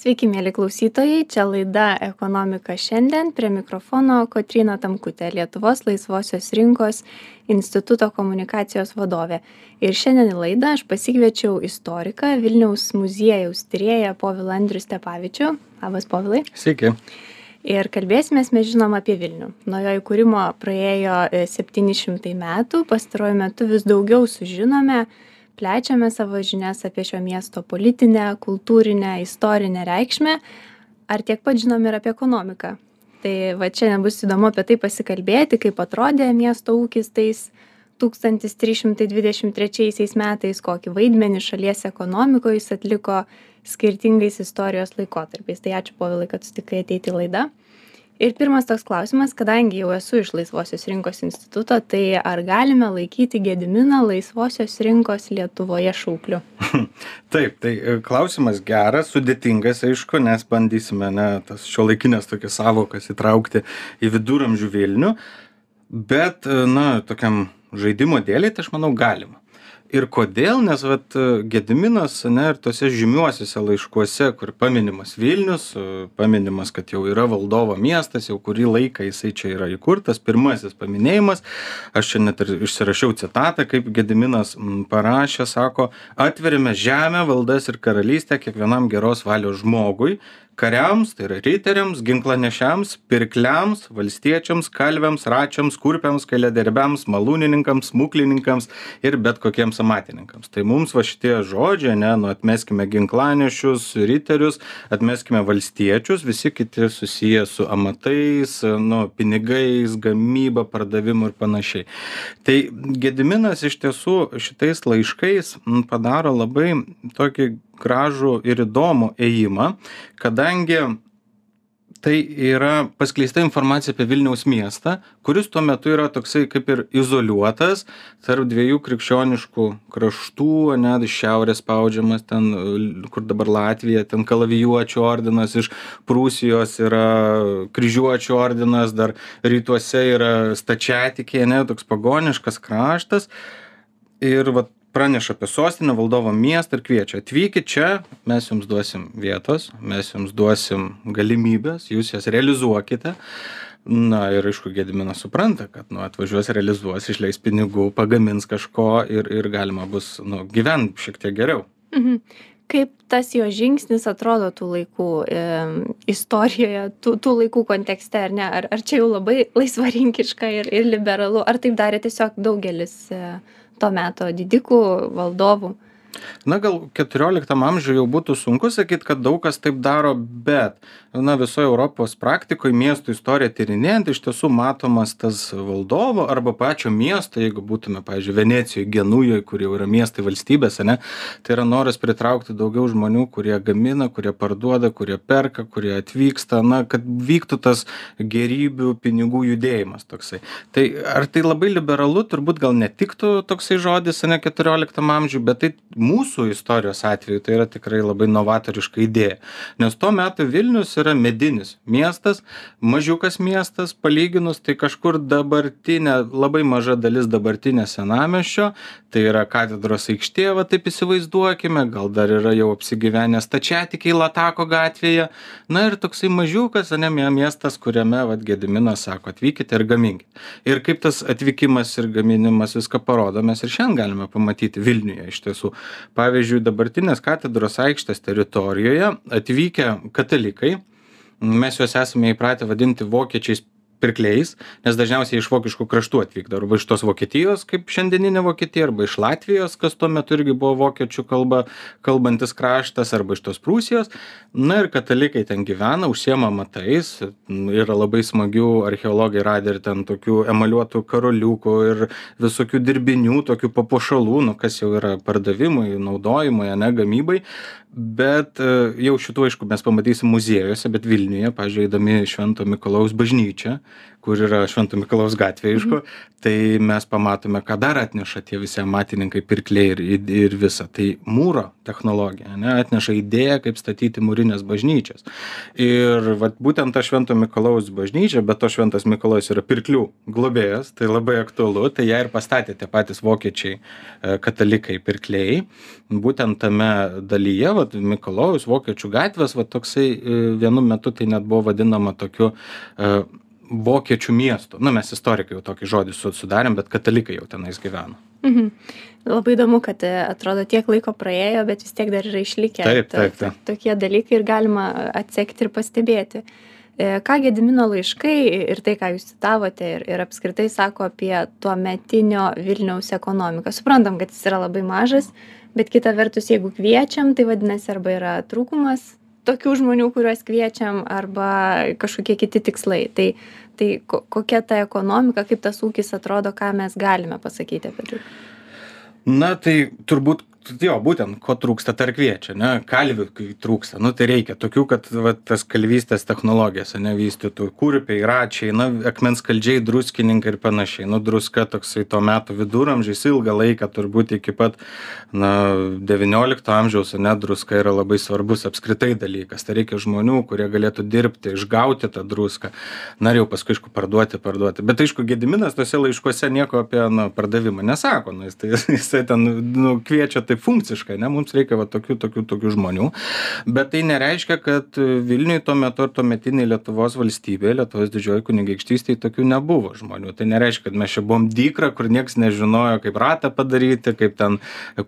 Sveiki, mėly klausytojai, čia laida Ekonomika šiandien, prie mikrofono Kotrina Tamkutė, Lietuvos laisvosios rinkos instituto komunikacijos vadovė. Ir šiandien į laidą aš pasikviečiau istoriką Vilniaus muziejaus tyrėją Povilą Andrių Stepavičių. Labas, Povilai. Sveiki. Ir kalbėsime, mes žinom apie Vilnių. Nuo jo įkūrimo praėjo 700 metų, pastaruoju metu vis daugiau sužinome, plečiame savo žinias apie šio miesto politinę, kultūrinę, istorinę reikšmę, ar tiek pat žinom ir apie ekonomiką. Tai va čia nebus įdomu apie tai pasikalbėti, kaip atrodė miesto ūkis tais 1323 metais, kokį vaidmenį šalies ekonomikoje jis atliko skirtingais istorijos laikotarpiais. Tai ačiū povilai, kad sutikai ateiti laidą ir pirmas toks klausimas kadangi jau esu iš laisvosios rinkos instituto tai ar galime laikyti gediminą laisvosios rinkos lietuvoje šaukliu? Taip tai e, klausimas geras sudėtingas aišku nes bandysime ne tas šiuolaikines tokias sąvokas įtraukti į viduramžių vilnių. Bet e, na tokiam žaidimo dėlei tai aš manau galima ir kodėl nes vat gediminas ane ir tuose žymiuosiuose laiškuose kur paminimas vilnius paminimas kad jau yra valdovo miestas jau kurį laiką jisai čia yra įkurtas pirmasis paminėjimas aš čia net ir išsirašiau citatą kaip gediminas parašė sako atveriame žemę valdas ir karalystę kiekvienam geros valios žmogui kariams tai yra riteriams ginklanešiams pirkliams valstiečiams kalviams račiams kurpiams kailiadirbiams malūnininkams smuklininkams ir bet kokiems amatininkams. Tai mums va šitie žodžiai ane nu atmeskime ginklanešius riterius atmeskime valstiečius visi kiti susiję su amatais nu pinigais gamyba pardavimu ir panašiai. Tai gediminas iš tiesų šitais laiškais padaro labai tokį gražų ir įdomų ėjimą, kadangi tai yra paskleista informacija apie Vilniaus miestą, kuris tuo metu yra toksai kaip ir izoliuotas tarp dviejų krikščioniškų kraštų, net iš šiaurės spaudžiamas, ten, kur dabar Latvija, ten kalavijuočių ordinas, iš Prūsijos yra kryžiuočių ordinas, dar rytuose yra stačiatikė, ne, toks pagoniškas kraštas. Ir vat praneša apie sostinę valdovo miestą ir kviečia atvykit čia mes jums duosim vietos mes jums duosim galimybes jūs jas realizuokite na ir aišku gediminas supranta kad nu atvažiuos realizuos išleis pinigų pagamins kažko ir ir galima bus nu gyvent šiek tiek geriau mhm. kaip tas jo žingsnis atrodo tų laikų e, istorijoje, tų, tų laikų kontekste, ar ne? Ar, ar čia jau labai laisvarinkiška ir, ir liberalu, ar taip darė tiesiog daugelis e, to meto didikų valdovų na gal keturioliktam amžiuj jau būtų sunku sakyt kad daug kas taip daro bet na visoj europos praktikoj miestų istoriją tyrinėjant iš tiesų matomas tas valdovo arba pačio miesto jeigu būtume pavyzdžiui venecijoj genujoj kur jau yra miestai valstybės ane tai yra noras pritraukti daugiau žmonių kurie gamina kurie parduoda kurie perka kurie atvyksta na kad vyktų tas gėrybių pinigų judėjimas toksai. Tai ar tai labai liberalu turbūt gal netiktų toksai žodis ane keturioliktam amžiuj bet tai mūsų istorijos atveju tai yra tikrai labai novatoriška idėja. Nes to meto vilnius yra medinis miestas mažiukas miestas palyginus tai kažkur dabartinė labai maža dalis dabartinio senamiesčio tai yra katedros aikštė va taip įsivaizduokime gal dar yra jau apsigyvenę stačiatikiai latako gatvėje. Na ir toksai mažiukas ane miestas kuriame vat gediminas sako atvykite ir gaminkit. Ir kaip tas atvykimas ir gaminimas viską parodo mes ir šiandien galime pamatyti vilniuje iš tiesų pavyzdžiui dabartinės katedros aikštės teritorijoje atvykę katalikai mes juos esame įpratę vadinti vokiečiais pirkliais nes dažniausiai iš vokiškų kraštų atvykdavo. Arba iš tos vokietijos kaip šiandieninė vokietija arba iš latvijos kas tuo metu irgi buvo vokiečių kalba kalbantis kraštas arba iš tos prūsijos. Na ir katalikai ten gyvena užsiema amatais yra labai smagių archeologai radę ir ten tokių emaliuotų karoliukų ir visokių dirbinių tokių papuošalų nu kas jau yra pardavimui naudojimui ane gamybai. Bet jau šitų aišku mes pamatysim muziejuose bet vilniuje pavyzdžiui eidami į švento mikalojaus bažnyčią kur yra švento mikalojaus gatvė aišku tai mes pamatome ką dar atneša tie visi amatininkai pirkliai ir ir visa. Tai mūro technologija ane atneša idėją kaip statyti mūrines bažnyčias. Ir vat būtent ta švento mikalojaus bažnyčia be to šventas mikalojus yra pirklių globėjas tai labai aktualu tai ją ir pastatė tie patys vokiečiai e, katalikai pirkliai. Būtent tame dalyje vat mikalojaus vokiečių gatvės va toksai e, vienu metu tai net buvo vadinama tokiu e, vokiečių miestu na mes istorikai jau tokį žodį su sudarėm bet katalikai jau tenais gyveno Mhm. Labai įdomu, kad e, atrodo tiek laiko praėjo, bet vis tiek dar yra išlikę Taip, taip, taip. to- tokie dalykai ir galima atsekti ir pastebėti. E, Ką Gedimino laiškai ir tai, ką jūs citavote ir, ir apskritai sako apie tuo metinio Vilniaus ekonomiką. Suprantam, kad jis yra labai mažas, bet kita vertus, jeigu kviečiam, tai vadinasi arba yra trūkumas tokių žmonių, kuriuos kviečiam, arba kažkokie kiti tikslai. Tai, tai ko- kokia ta ekonomika, kaip tas ūkis atrodo, ką mes galime pasakyti apie tai. Na tai turbūt jo būtent ko trūksta ir kviečia ane kalvių kai trūksta. Nu tai reikia tokių kad va tas kalvystės technologijas ane vystytų. Kurpiai račiai na akmenskaldžiai druskininkai ir panašiai. Nu druska toksai to meto viduramžiais ilgą laiką turbūt iki pat na devyniolikto amžiaus ane druska yra labai svarbus apskritai dalykas. Tai reikia žmonių kurie galėtų dirbti išgauti tą druską. Na ir jau paskui aišku parduoti parduoti. Bet aišku gediminas tuose laiškuose nieko apie na pardavimą nesako nu jis tai jisai ten nu kviečia taip funkciškai ane mums reikia va tokių tokių tokių žmonių. Bet tai nereiškia kad vilniuj tuo metu ar tuometinėj lietuvos valstybėj lietuvos didžiojoj kunigaikštystėj tokių nebuvo žmonių. Tai nereiškia kad mes čia buvom dykra kur nieks nežinojo kaip ratą padaryti kaip ten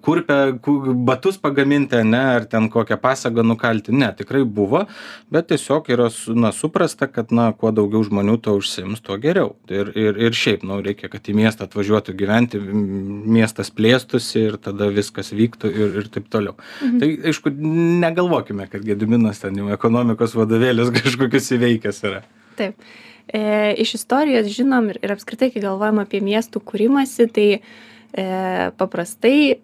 kurpę ku batus pagaminti ane ar ten kokią pasagą nukalti. Ne tikrai buvo bet tiesiog yra na suprasta kad na kuo daugiau žmonių tuo užsiims tuo geriau. Ir ir ir šiaip nu reikia kad į miestą atvažiuotų gyventi miestas plėstųsi ir tada viskas vyktų ir ir taip toliau tai aišku negalvokime kad gediminas ten jau ekonomikos vadovėlius kažkokius įveikęs yra Taip. E, iš istorijos žinom ir, ir apskritai, kai galvojam apie miestų kūrimąsi, tai e, paprastai e,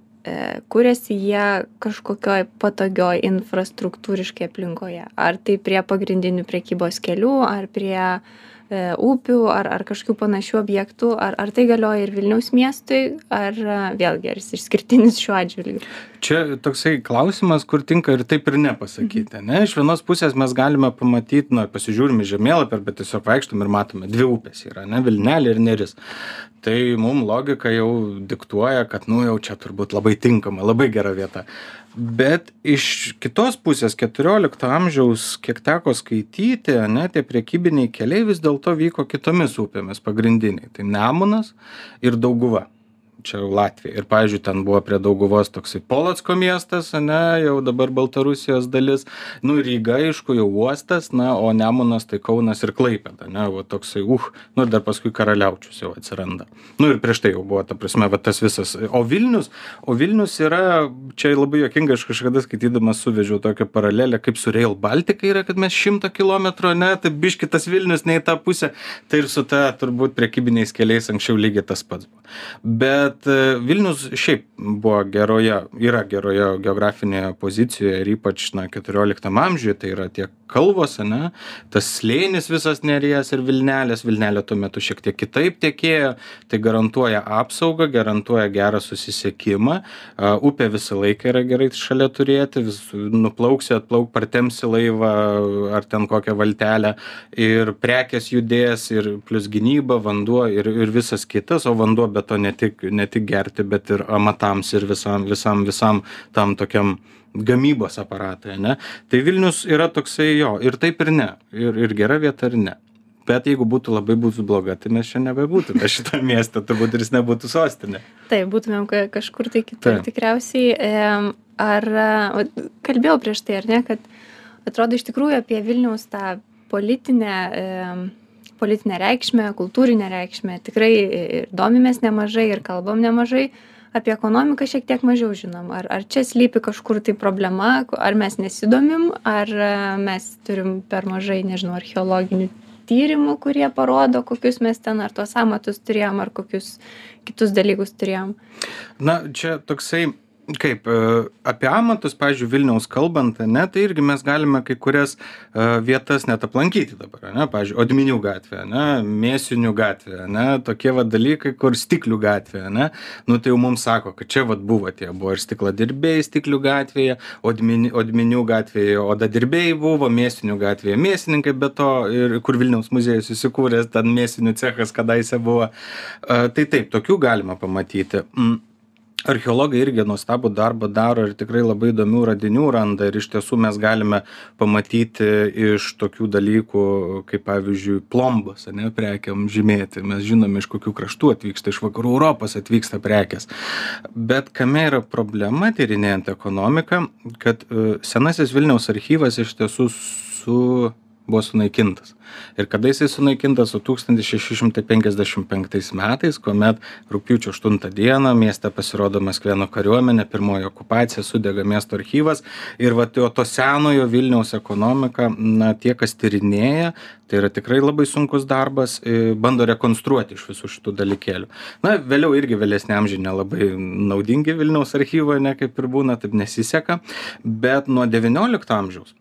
kuriasi jie kažkokioj patogioj infrastruktūriškai aplinkoje. Ar tai prie pagrindinių prekybos kelių, ar prie e, upių, ar, ar kažkokių panašių objektų, ar, ar tai galioja ir Vilniaus miestui, ar e, vėlgi, ar jis išskirtinis šiuo atžvilgiu. Čia toksai klausimas kur tinka ir taip ir ne pasakyti ane iš vienos pusės mes galime pamatyt na pasižiūrim į žemėlapį arba tiesiog vaikštom ir matome dvi upės yra ane vilnelė ir neris. Tai mum logika jau diktuoja kad nu jau čia turbūt labai tinkama labai gera vieta. Bet iš kitos pusės keturiolikto amžiaus kiek teko skaityti ane tie prekybiniai keliai vis dėlto vyko kitomis upėmis pagrindiniai. Tai nemunas ir dauguva čia jau latvija. Ir pavyzdžiui ten buvo prie dauguvos toksai polocko miestas ane jau dabar baltarusijos dalis. Nu ryga aišku jau uostas na o nemunas tai kaunas ir klaipėda ane va toksai uch nu ir dar paskui karaliaučius jau atsiranda. Nu ir prieš tai jau buvo ta prasme va tas visas. O vilnius o vilnius yra čia labai juokinga aš kažkada skaitydamas suvedžiau tokią paralelę kaip su rail baltica yra kad mes šimtą kilometrų ane tai biškį tas vilnius ne į tą pusę. Tai ir su ta turbūt prekybiniais keliais anksčiau lygiai tas pats buvo. Bet e, vilnius šiaip buvo geroje yra geroje geografinėje pozicijoje ir ypač na keturioliktam amžiuje tai yra tiek kalvos ane tas slėnis visas neries ir vilnelės. Vilnelė tuo metu šiek tiek kitaip tekėjo tai garantuoja apsaugą garantuoja gerą susisiekimą. A, upė visą laiką yra gerai šalia turėti vis nuplauksi atplauk partempsi laivą ar ten kokią valtelę ir prekės judės ir plius gynyba vanduo ir ir visas kitas o vanduo be to ne tik ne tik gerti bet ir amatams ir visam visam visam tam tokiam gamybos aparatui ane? Tai vilnius yra toksai jo ir taip ir ne. Ir ir gera vieta ir ne. Bet jeigu būtų labai būtų bloga tai mes čia nebebūtume šitam mieste turbūt ir jis nebūtų sostinė. Taip, būtumėm ka- kažkur tai kitur tikriausiai. Em, Ar kalbėjau prieš tai, ar ne, kad atrodo iš tikrųjų apie Vilniaus tą politinę, em, politinę reikšmę, kultūrinę reikšmę tikrai ir domimės nemažai ir kalbam nemažai. Apie ekonomiką šiek tiek mažiau žinom. Ar, ar čia slypi kažkur tai problema, ar mes nesidomim, ar a, mes turim per mažai, nežinau, archeologinių tyrimų, kurie parodo, kokius mes ten ar tuos amatus turėjom, ar kokius kitus dalykus turėjom. na čia toksai kaip e, apie amatus pavyzdžiui vilniaus kalbant ane tai irgi mes galime kai kurias e, vietas net aplankyti dabar ane pavyzdžiui odminių gatvė ane mėsinių gatvė ane tokie va dalykai kur stiklių gatvė ane. Nu tai jau mums sako kad čia vat buvo tie buvo ir stikladirbiai stiklių gatvėje odmini odminių gatvėje odadirbiai buvo mėsinių gatvėje mėsininkai be to ir kur vilniaus muziejus įsikūręs ten mėsinių cechas kadaise buvo. A, tai taip tokių galima pamatyti. Mm archeologai irgi nuostabų darbą daro ir tikrai labai įdomių radinių randa. Ir iš tiesų mes galime pamatyti iš tokių dalykų kaip pavyzdžiui plombas ane prekėm žymėti. Mes žinome iš kokių kraštų atvyksta iš vakarų europos atvyksta prekės. Bet kame yra problema tyrinėjant ekonomiką kad e, senasis vilniaus archyvas iš tiesų su buvo sunaikintas. Ir kada jisai sunaikintas? O tūkstantis šeši šimtai penkiasdešim penktais metais kuomet rugpjūčio aštuntą dieną mieste pasirodo maskvėnų kariuomenė pirmoji okupacija sudega miesto archyvas. Ir vat jau to senojo vilniaus ekonomika na tie kas tyrinėja tai yra tikrai labai sunkus darbas e, bando rekonstruoti iš visų šitų dalykėlių. Na vėliau irgi vėlesni amžiai nelabai naudingi vilniaus archyvui ane kaip ir būna taip nesiseka. Bet nuo devyniolikto amžiaus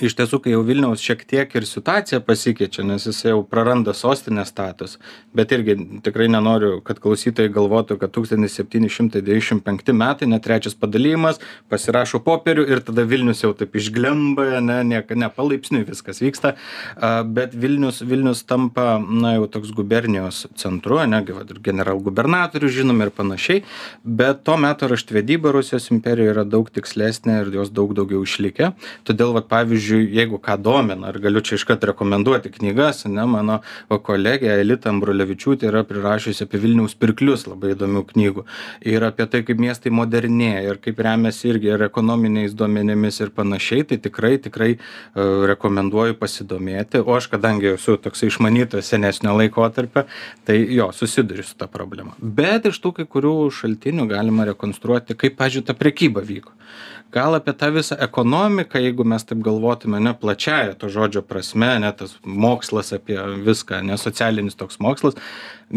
iš tiesų kai jau vilniaus šiek tiek ir situacija pasikeičia nes jisai jau praranda sostinės statusą bet irgi tikrai nenoriu kad klausytojai galvotų kad tūkstantis septyni šimtai devyniasdešim penkti metai ne trečias padalijimas pasirašo popierių ir tada vilnius jau taip išglemba ane nieka ne palaipsniui viskas vyksta. A bet vilnius vilnius tampa na jau toks gubernijos centru ane gi vat ir generalgubernatorius žinome ir panašiai bet to meto raštvedyba rusijos imperijoj yra daug tikslesnė ir jos daug daugiau išlikę. Todėl vat pavyzdžiui pavyzdžiui jeigu ką domina ir galiu čia iškart rekomenduoti knygas ane mano va kolegė aelita ambrulevičiūtė yra prirašiusi apie vilniaus pirklius labai įdomių knygų. Ir apie tai kaip miestai modernėja ir kaip remiasi irgi ir ekonominiais duomenimis ir panašiai tai tikrai tikrai e, rekomenduoju pasidomėti. O aš kadangi esu toksai išmanytojas senesnio laikotarpio tai jo susiduriu su ta problema. Bet iš tų kai kurių šaltinių galima rekonstruoti kaip pavyzdžiui ta prekyba vyko gal apie tą visą ekonomiką jeigu mes taip galvotume ane plačiąja to žodžio prasme ane tas mokslas apie viską ane socialinis toks mokslas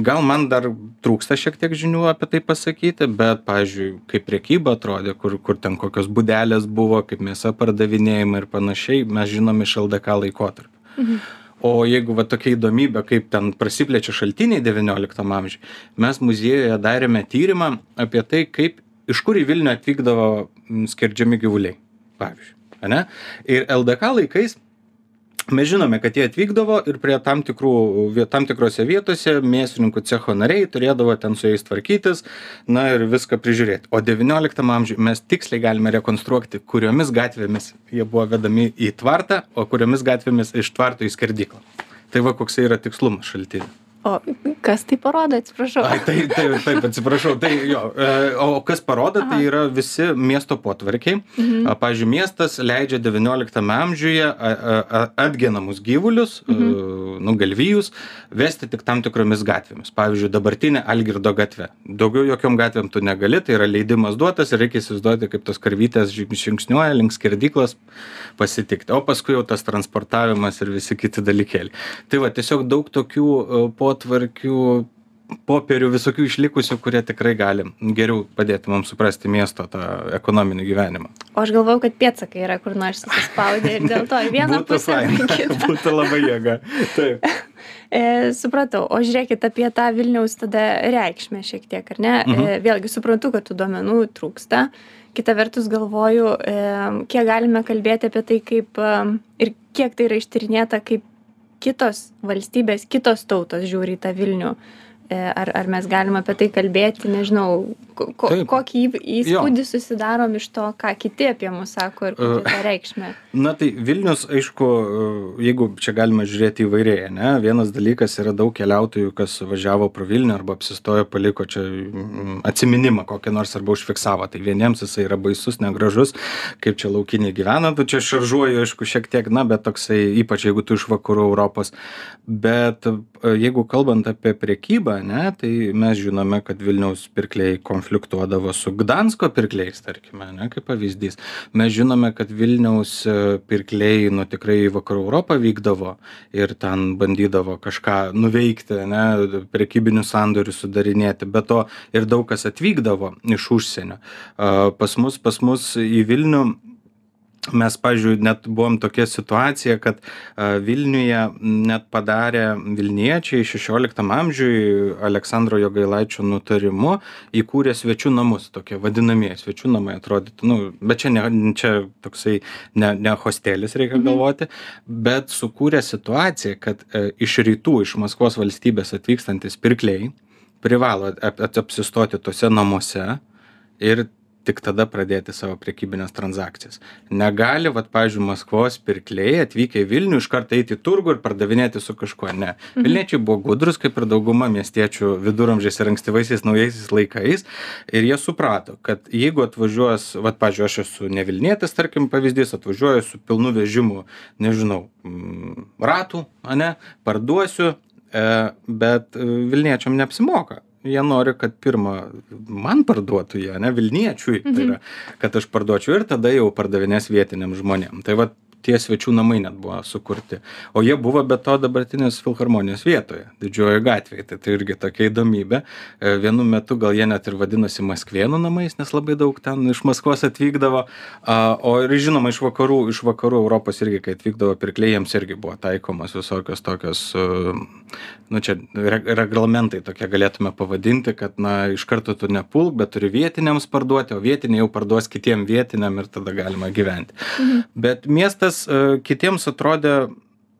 gal man dar trūksta šiek tiek žinių apie tai pasakyti bet pavyzdžiui kaip prekyba atrodė kur kur ten kokios būdelės buvo kaip mėsa pardavinėjama ir panašiai mes žinom iš ldk laikotarpio Mhm. o jeigu va tokia įdomybė kaip ten prasiplečia šaltiniai devynioliktam amžiuj mes muziejuje darėme tyrimą apie tai kaip iš kur į vilnių atvykdavo skerdžiami gyvuliai pavyzdžiui ane? Ir ldk laikais mes žinome kad jie atvykdavo ir prie tam tikrų tam tikrose vietose mėsininkų cecho nariai turėdavo ten su jais tvarkytis na ir viską prižiūrėt o devynioliktam amžiuj mes tiksliai galime rekonstruoti kuriomis gatvėmis jie buvo vedami į tvartą o kuriomis gatvėmis iš tvarto į skerdyklą. Tai va koksai yra tikslumas šaltinių O kas tai parodo, atsiprašau? Ai, tai, tai, taip, atsiprašau. Tai jo, e, o kas parodo, tai yra visi miesto potvarkiai. Mhm. Pavyzdžiui, miestas leidžia XIX amžiuje atgenamus gyvulius, mhm. nu, galvijus, vesti tik tam tikromis gatvėmis. Pavyzdžiui, dabartinė Algirdo gatve. Daugiau jokiom gatvėm tu negali, tai yra leidimas duotas ir reikia įsivaizduoti, kaip tos karvytės ži- žingsniuoja link skerdyklos pasitikti. O paskui jau tas transportavimas ir visi kiti dalykėliai. Tai va, tiesiog daug tokių e, potvarkių popierių visokių išlikusių, kurie tikrai gali geriau padėti mums suprasti miesto tą ekonominį gyvenimą. O aš galvau, kad pėtsakai yra kur nors susispaudė ir dėl to į vieną pusę. ar į kitą. būtų labai jėga. Taip. E, supratau, o žiūrėkit apie tą Vilniaus tada reikšmę šiek tiek, ar ne? Mhm. E, vėlgi suprantu, kad tų duomenų trūksta. Kita vertus galvoju, e, kiek galime kalbėti apie tai, kaip e, ir kiek tai yra ištyrinėta, kaip kitos valstybės, kitos tautos žiūri į tą Vilnių. E, Ar, ar mes galime apie tai kalbėti, nežinau, ko, kokį įspūdį susidarom iš to, ką kiti apie mus sako ir kokią tą reikšmę. Na tai Vilnius, aišku, jeigu čia galima žiūrėti įvairiai, ne? Vienas dalykas yra daug keliautojų, kas važiavo pro Vilnių arba apsistojo, paliko čia atsiminimą kokį nors arba užfiksavo. Tai vieniems jisai yra baisus, negražus, kaip čia laukiniai gyvena, tu čia šaržuoju, aišku, šiek tiek, na, bet toksai, ypač jeigu tu iš vakarų Europos. Bet e, jeigu kalbant apie priekybą, ne, tai mes žinome, kad Vilniaus pirkliai konfliktuodavo su Gdansko pirkliais, tarkime, ne, kaip pavyzdys. Mes žinome, kad Vilniaus e, pirkliai, nu tikrai į vakarų Europą vykdavo ir ten bandydavo kažką nuveikti, ne, prekybinius sandorius sudarinėti, bet to ir daug kas atvykdavo iš užsienio. Pas mus, pas mus į Vilnių mes pavyzdžiui net buvom tokia situacija kad vilniuje net padarė vilniečiai šešioliktam amžiuj aleksandro jogailaičio nutarimu įkūrė svečių namus tokie vadinamieji svečių namai atrodytų nu bet čia ne čia toksai ne ne hostelis reikia Mhm. galvoti bet sukūrė situaciją kad e, iš rytų iš maskvos valstybės atvykstantys pirkliai privalo ap apsistoti tuose namuose ir tik tada pradėti savo prekybines transakcijas. Negali vat pavyzdžiui maskvos pirkliai atvykę į vilnių iškart eiti į turgų ir pardavinėti su kažkuo ne. Vilniečiai buvo gudrūs kaip ir dauguma miestiečių viduramžiais ir ankstyvaisiais naujaisiais laikais. Ir jie suprato kad jeigu atvažiuos vat pavyzdžiui aš esu ne vilnietis tarkim pavyzdys atvažiuoju su pilnu vežimu nežinau mm, ratų ane parduosiu e, bet e, vilniečiam neapsimoka jie nori kad pirma man parduotų jie ane vilniečiui tai yra kad aš parduočiau ir tada jau pardavinės vietiniam žmonėm. Tai vat tie svečių namai net buvo sukurti. O jie buvo be to dabartinės filharmonijos vietoje didžiojoj gatvėj tai tai irgi tokia įdomybė. E, vienu metu gal jie net ir vadinosi maskvėnų namais nes labai daug ten iš maskvos atvykdavo. A o ir žinoma iš vakarų iš vakarų europos irgi kai atvykdavo pirkliai jiems irgi buvo taikomos visokios tokios e, nu čia re reglamentai tokie galėtume pavadinti kad na iš karto tu nepulk bet turi vietiniams parduoti o vietiniai jau parduos kitiem vietiniam ir tada galima gyventi. Bet miestas e, kitiems atrodė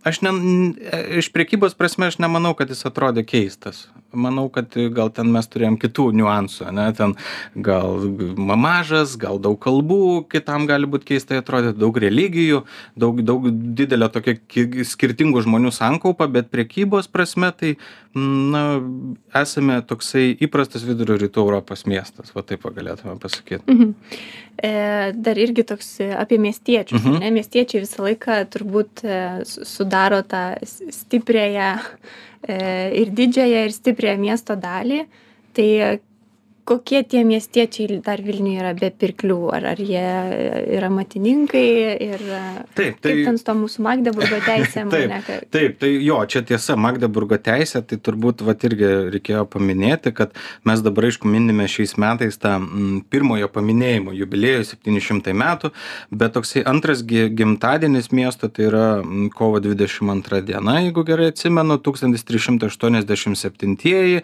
aš ne e, iš prekybos prasme aš nemanau kad jis atrodė keistas manau kad gal ten mes turėjom kitų niuansų ane ten gal ma mažas gal daug kalbų kitam gali būt keistai atrodyt daug religijų daug daug didelė tokia ki skirtingų žmonių sankaupa bet prekybos prasme tai na esame toksai įprastas vidurio rytų europos miestas va taip va galėtume pasakyt Mhm. E, dar irgi toks apie miestiečius, Mhm. ne? Miestiečiai visą laiką turbūt e, su- sudaro tą stipriąją ir didžiąją ir stipriąją miesto dalį. Tai e, kokie tie miestiečiai dar Vilniuje yra be pirklių? Ar, ar jie yra matininkai ir taip kaip ten su to mūsų Magdeburgo teisėm? Taip, ne, ka- Taip, tai jo, čia tiesa, Magdeburgo teisė, tai turbūt vat irgi reikėjo paminėti, kad mes dabar, aišku, minime šiais metais tą mm, pirmojo paminėjimo jubiliejų 700 metų, bet toksai antras gi- gimtadienis miesto, tai yra mm, kovo 22 diena, jeigu gerai atsimenu, 1387-ieji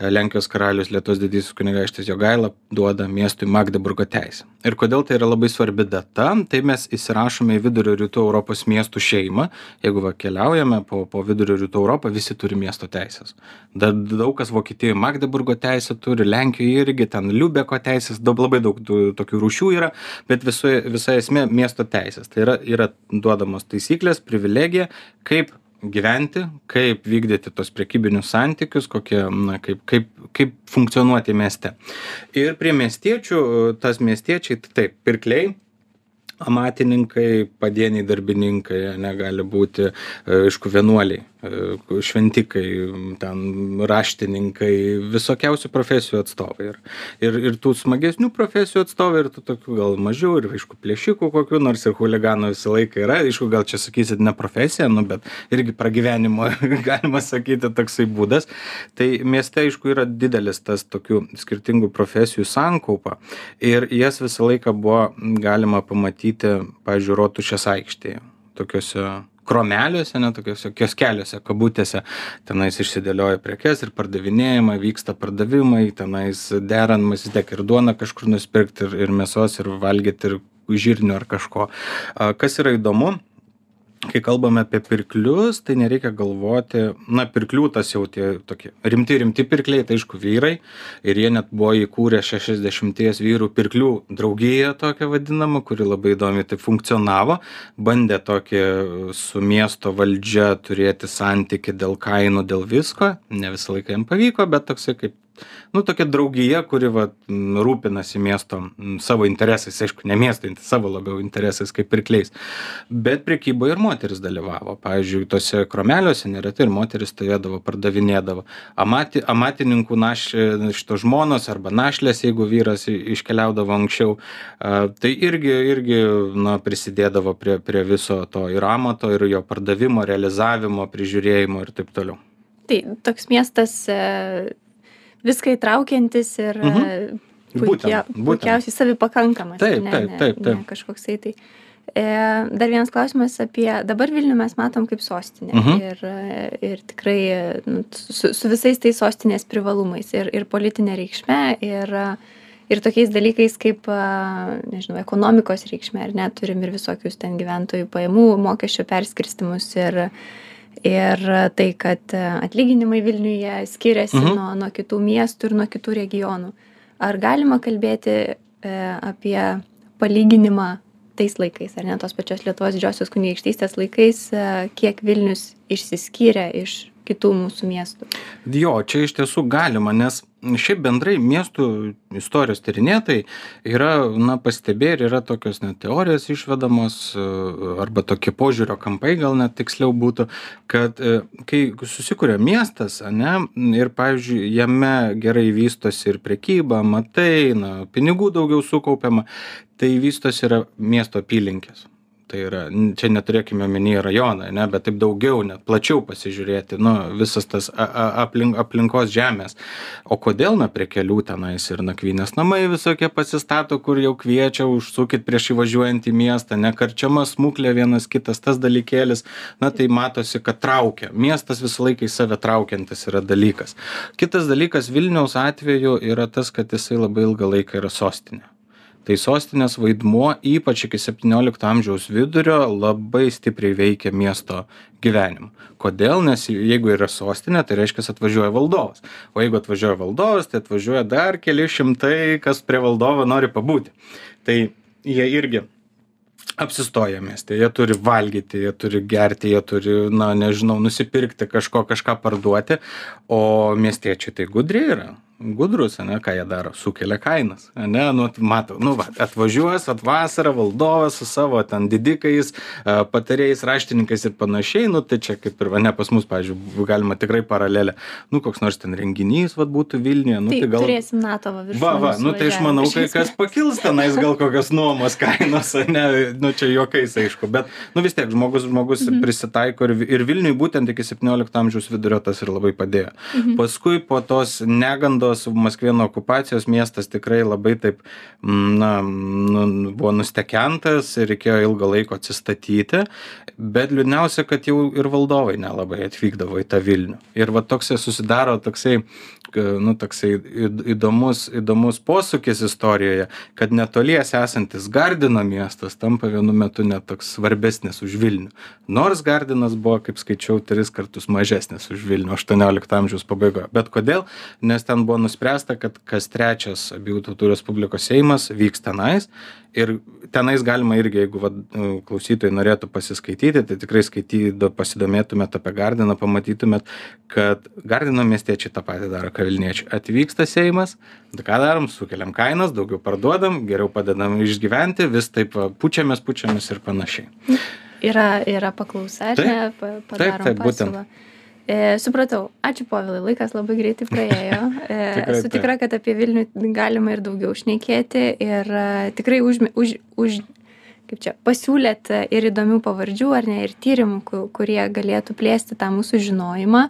Lenkijos karalius Lietuvos didysis kunigaikštis Jogaila duoda miestui Magdeburgo teisę. Ir kodėl tai yra labai svarbi data, tai mes įsirašome į vidurio rytų Europos miestų šeimą, jeigu va keliaujame po, po vidurio rytų Europą, visi turi miesto teisės. Dar daug kas Vokietijoje Magdeburgo teisę turi, Lenkijoje irgi ten Liubeko teisės, daug, labai daug tų, tokių rūšių yra, bet visoje, visa esmė miesto teisės. Tai yra, yra duodamos taisyklės, privilegija, kaip gyventi, kaip vykdyti tos prekybinius santykius, kokie, na, kaip, kaip, kaip funkcionuoti mieste. Ir prie miestiečių, tas miestiečiai, tai taip, pirkliai, amatininkai, padieniai darbininkai, negali būti, e, aišku, vienuoliai, šventikai, ten raštininkai, visokiausių profesijų atstovai. Ir, ir, ir tų smagesnių profesijų atstovai, ir tų tokių gal mažiau, ir aišku, plėšikų kokių, nors ir huliganų visą laiką yra. Aišku, gal čia sakysit ne profesija, nu, bet irgi pragyvenimo, galima sakyti, toksai būdas. Tai mieste, aišku, yra didelis tas tokių skirtingų profesijų sankaupa. Ir jas visą laiką buvo galima pamatyti, pavyzdžiui, rotušės aikštėje. Tokiuose kromeliuose, ne tokiuose kioskeliuose, kabutėse, tenais išsidėlioja prekes ir pardavinėjama, vyksta pardavimai, tenais deranamas, tiek ir duona kažkur nusipirkti, ir, ir mėsos, ir valgyti, ir žirnių ar kažko. Kas yra įdomu, kai kalbame apie pirklius, tai nereikia galvoti, na, pirklių tas jau tie tokie rimti, rimti pirkliai, tai aišku, vyrai. Ir jie net buvo įkūrę 60 vyrų pirklių draugiją tokią vadinamą, kuri labai įdomiai tai funkcionavo. Bandė tokį su miesto valdžia turėti santyki dėl kainų, dėl visko. Ne visą laiką jam pavyko, bet toksai kaip nu tokia draugija kuri vat rūpinasi miesto savo interesais. Aišku ne miesto savo labiau interesais kaip pirkliais. Bet prekyboj ir moterys dalyvavo. Pavyzdžiui tuose kromeliuose neretai ir moterys stovėdavo pardavinėdavo. Amati amatininkų naš šito žmonos arba našlės jeigu vyras iškeliaudavo anksčiau tai irgi irgi na prisidėdavo prie prie viso to ir amato ir jo pardavimo realizavimo prižiūrėjimo ir taip toliau. Tai toks miestas e, viską įtraukiantis ir Mhm. e, Būtent, puikia, būtent. puikiausiai savipakankamas. Taip, ne, taip, taip, taip. Ne, kažkoksai tai. E, dar vienas klausimas apie, dabar Vilnių mes matom kaip sostinę Mhm. ir, e, ir tikrai nu, su, su visais tais sostinės privalumais ir, ir politinė reikšme ir, e, ir tokiais dalykais kaip, nežinau, ekonomikos reikšme, ar net turim ir visokius ten gyventojų pajamų, mokesčio perskirstimus ir, ir tai, kad atlyginimai Vilniuje skiriasi Mhm. nuo, nuo kitų miestų ir nuo kitų regionų. Ar galima kalbėti e, apie palyginimą tais laikais, ar ne tos pačios Lietuvos didžiosios kunigaikštystės laikais, e, kiek Vilnius išsiskyrė iš kitų mūsų miestų? Jo, čia iš tiesų galima, nes šiaip bendrai miestų istorijos tyrinėtojai yra, na, pastebėję ir yra tokios net teorijos išvedamos, e, arba tokie požiūrio kampai gal net tiksliau būtų, kad e, kai susikuria miestas, ne, ir, pavyzdžiui, jame gerai vystosi ir prekyba, matai, na, pinigų daugiau sukaupiama, tai vystosi yra miesto apylinkės tai yra čia neturėkime omeny rajoną ane bet taip daugiau net plačiau pasižiūrėti nu visas tas a a aplink aplinkos žemės. O kodėl na prie kelių tenais ir nakvynės namai visokie pasistato kur jau kviečia užsukit prieš įvažiuojant į miestą ne karčiama smuklė vienas kitas tas dalykėlis na tai matosi kad traukia. Miestas visą laiką į save traukiantis yra dalykas. Kitas dalykas vilniaus atveju yra tas kad jisai labai ilgą laiką yra sostinė tai sostinės vaidmuo ypač iki septyniolikto amžiaus vidurio labai stipriai veikia miesto gyvenimą. Kodėl? Nes jeigu yra sostinė tai reiškias atvažiuoja valdovas. O jeigu atvažiuoja valdovas tai atvažiuoja dar keli šimtai kas prie valdovo nori pabūti. Tai jie irgi apsistoja mieste. Jie turi valgyti jie turi gerti jie turi na nežinau nusipirkti kažko kažką parduoti. O miestiečiai tai gudriai yra gudrūs ane ką jie daro sukelia kainas ane nu mato nu va atvažiuos vat vasarą valdovas su savo ten didikais a, patarėjais raštininkais ir panašiai nu tai čia kaip ir va ne pas mus pavyzdžiui galima tikrai paralelę nu koks nors ten renginys vat būtų vilniuje nu tai, gal turėsim NATO va virš. Va, va, nu tai aš manau, kai kas pakils tenais gal kokios nuomos kainos, ne, nu čia juokais aišku, bet, nu vis tiek žmogus, žmogus mhm. prisitaiko ir, ir Vilniui būtent iki 17 amžiaus vidurio tas ir labai padėjo. Mhm. Paskui po tos negandos Maskvieno okupacijos miestas tikrai labai taip, mm, na, nu, buvo nustekentas ir reikėjo ilgą laiko atsistatyti, bet liūdniausia, kad jau ir valdovai nelabai atvykdavo į tą Vilnių. Ir va toksai susidaro toksai nu, toksai įd- įdomus, įdomus posūkis istorijoje, kad netolies esantis Gardino miestas tampa vienu metu net toks svarbesnis už Vilnių. Nors Gardinas buvo, kaip skaičiau, tris kartus mažesnis už Vilnių 18 amžiaus pabaigoje. Bet kodėl? Nes ten buvo nuspręsta, kad kas trečias abiejų tautų Respublikos Seimas vyks tenais. Ir tenais galima irgi, jeigu va, klausytojai norėtų pasiskaityti, tai tikrai skaitydo, pasidomėtumėt apie Gardiną, pamatytumėt, kad Gardino miestiečiai tą patį daro, ką Vilniečiai. Atvyksta Seimas, tai ką darom, sukeliam kainas, daugiau parduodam, geriau padedam išgyventi, vis taip va, pučiamės, pučiamės ir panašiai. Yra, yra paklausa, ar Taip. ne? Pa- Padarom taip, būtent. E, supratau. Ačiū, Povilai. Laikas labai greitai praėjo. E, esu tikra, kad apie Vilnių galima ir daugiau šnekėti. Ir e, tikrai už, už, už, kaip čia, pasiūlėt ir įdomių pavardžių, ar ne, ir tyrimų, ku- kurie galėtų plėsti tą mūsų žinojimą.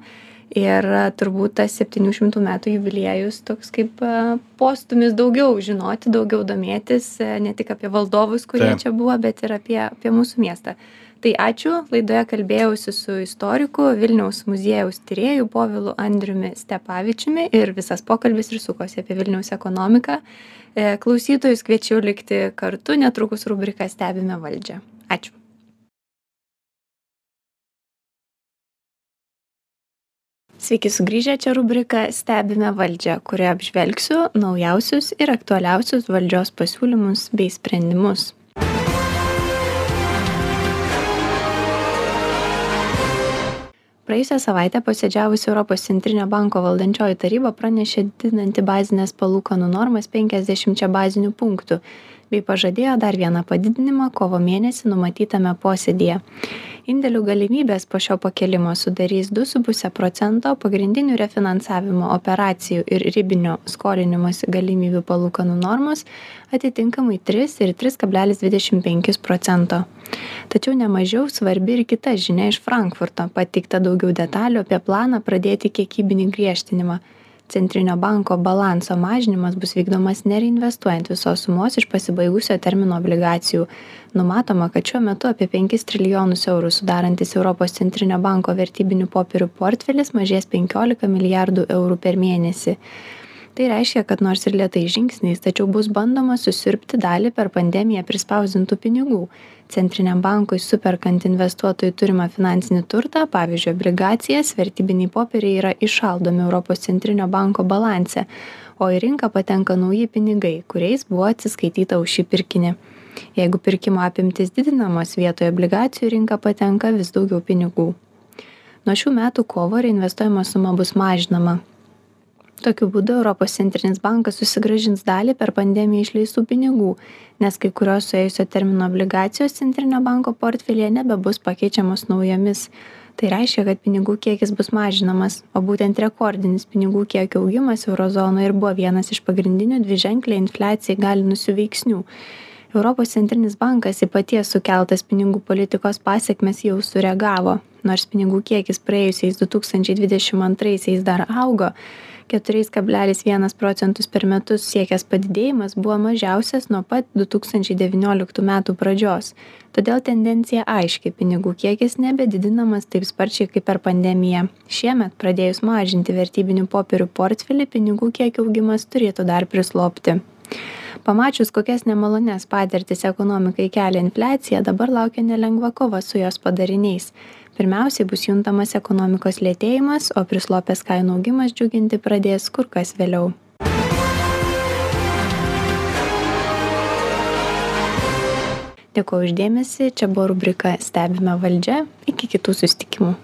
Ir e, turbūt tas 700 metų jubiliejus toks kaip e, postumis daugiau žinoti, daugiau domėtis, e, ne tik apie valdovus, kurie Taip. čia buvo, bet ir apie, apie mūsų miestą. Tai ačiū, laidoje kalbėjausi su istoriku Vilniaus muziejaus tyrėju Povilu Andriumi Stepavičiumi ir visas pokalbis ir sukosi apie Vilniaus ekonomiką. E, Klausytojus kviečiu likti kartu, netrukus rubrika Stebime valdžią. Ačiū. Sveiki sugrįžę čia rubrika Stebime valdžią, kurioje apžvelgsiu naujausius ir aktualiausius valdžios pasiūlymus bei sprendimus. Praėjusią savaitę posėdžiavusi europos centrinio banko valdančioji taryba pranešė didinanti bazines palūkanų normas penkiasdešimčia bazinių punktų bei pažadėjo dar vieną padidinimą kovo mėnesį numatytame posėdyje. Indėlių galimybės po šio pakėlimo sudarys du su puse procento pagrindinių refinansavimo operacijų ir ribinio skolinimosi galimybių palūkanų normos atitinkamai tris ir tris kablelis dvidešim penkis procento. Tačiau nemažiau svarbi ir kita žinia iš frankfurto pateikta daugiau detalių apie planą pradėti kiekybinį griežtinimą centrinio banko balanso mažinimas bus vykdomas nereinvestuojant visos sumos iš pasibaigusio termino obligacijų. Numatoma kad šiuo metu apie penkis trilijonus eurų sudarantis europos centrinio banko vertybinių popierių portfelis mažės penkiolika milijardų eurų per mėnesį tai reiškia kad nors ir lėtais žingsniais tačiau bus bandoma susiurbti dalį per pandemiją prispausdintų pinigų. Centriniam bankui superkant investuotojų turimą finansinį turtą pavyzdžiui obligacijas vertybiniai popieriai yra įšaldomi europos centrinio banko balanse o į rinką patenka nauji pinigai kuriais buvo atsiskaityta už šį pirkinį. Jeigu pirkimo apimtys didinamos vietoj obligacijų į rinką patenka vis daugiau pinigų. Nuo šių metų kovo reinvestuojama suma bus mažinama tokiu būdu europos centrinis bankas susigrąžins dalį per pandemiją išleistų pinigų nes kai kurios suėjusio termino obligacijos centrinio banko portfelyje nebebus pakeičiamos naujomis. Tai reiškia kad pinigų kiekis bus mažinamas o būtent rekordinis pinigų kiekio augimas euro zonoje ir buvo vienas iš pagrindinių dviženklę infliaciją įgalinusių veiksnių. Europos centrinis bankas į paties sukeltas pinigų politikos pasekmes jau sureagavo nors pinigų kiekis praėjusiais du tūkstančiai dvidešim antraisiais dar augo keturiais kablelis vienas procentus per metus siekęs padidėjimas buvo mažiausias nuo pat du tūkstančiai devynioliktų metų pradžios. Todėl tendencija aiški pinigų kiekis nebedidinamas taip sparčiai kaip per pandemiją. Šiemet pradėjus mažinti vertybinių popierių portfelį pinigų kiekio augimas turėtų dar prislopti. Pamačius kokias nemalonias patirtis ekonomikai kelia infliacija dabar laukia nelengva kova su jos padariniais pirmiausiai bus juntamas ekonomikos lėtėjimas o prislopęs kainų augimas džiuginti pradės kur kas vėliau. Dėkoju už dėmesį čia buvo rubrika stebime valdžią iki kitų susitikimų